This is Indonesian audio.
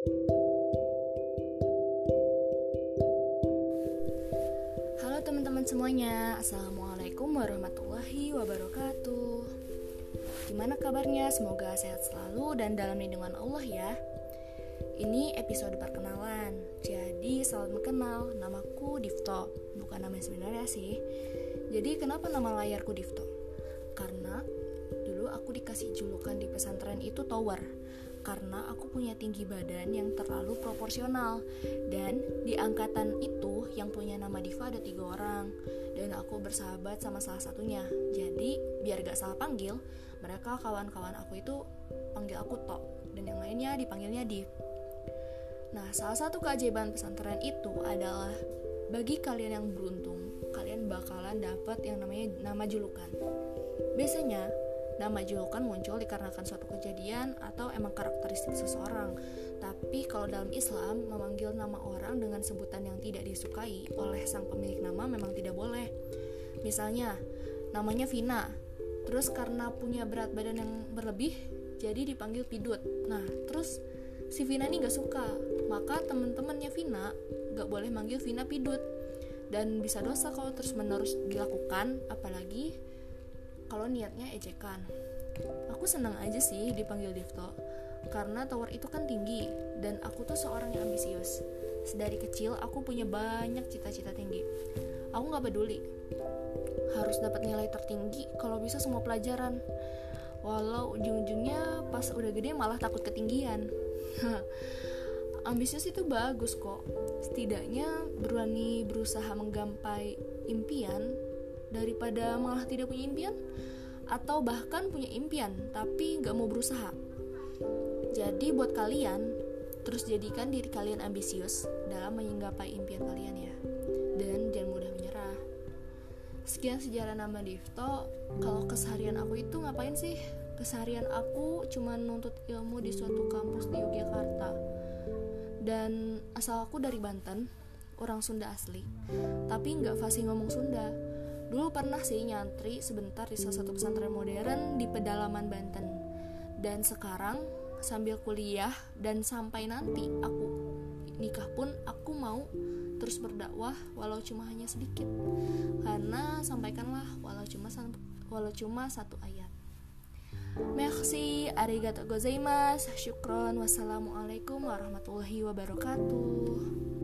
Halo teman-teman semuanya, Assalamualaikum warahmatullahi wabarakatuh. Gimana kabarnya? Semoga sehat selalu dan dalam lindungan Allah ya. Ini episode perkenalan. Jadi selamat mengenal, namaku Difto. Bukan nama sebenarnya sih. Jadi kenapa nama layarku Difto? Karena dulu aku dikasih julukan di pesantren itu Tower karena aku punya tinggi badan yang terlalu proporsional. Dan di angkatan itu yang punya nama Diva ada tiga orang. Dan aku bersahabat sama salah satunya. Jadi biar gak salah panggil mereka kawan-kawan aku itu panggil aku Tok. Dan yang lainnya dipanggilnya Div. Nah salah satu keajaiban pesantren itu adalah bagi kalian yang beruntung kalian bakalan dapat yang namanya nama julukan. Biasanya Nama julukan muncul dikarenakan suatu kejadian atau emang karakteristik seseorang. Tapi kalau dalam Islam, memanggil nama orang dengan sebutan yang tidak disukai oleh sang pemilik nama memang tidak boleh. Misalnya, namanya Vina. Terus karena punya berat badan yang berlebih, jadi dipanggil Pidut. Nah, terus si Vina ini gak suka. Maka temen-temennya Vina gak boleh manggil Vina Pidut. Dan bisa dosa kalau terus menerus dilakukan, apalagi kalau niatnya ejekan. Aku senang aja sih dipanggil Difto, karena tower itu kan tinggi, dan aku tuh seorang yang ambisius. Sedari kecil aku punya banyak cita-cita tinggi. Aku gak peduli, harus dapat nilai tertinggi kalau bisa semua pelajaran. Walau ujung-ujungnya pas udah gede malah takut ketinggian. ambisius itu bagus kok. Setidaknya berani berusaha menggapai impian daripada malah tidak punya impian atau bahkan punya impian tapi nggak mau berusaha. Jadi buat kalian terus jadikan diri kalian ambisius dalam menggapai impian kalian ya dan jangan mudah menyerah. Sekian sejarah nama Difto. Kalau keseharian aku itu ngapain sih? Keseharian aku cuma nuntut ilmu di suatu kampus di Yogyakarta. Dan asal aku dari Banten, orang Sunda asli. Tapi nggak fasih ngomong Sunda Dulu pernah sih nyantri sebentar di salah satu pesantren modern di pedalaman Banten. Dan sekarang sambil kuliah dan sampai nanti aku nikah pun aku mau terus berdakwah walau cuma hanya sedikit. Karena sampaikanlah walau cuma walau cuma satu ayat. Merci, arigato gozaimasu, syukron, wassalamualaikum warahmatullahi wabarakatuh.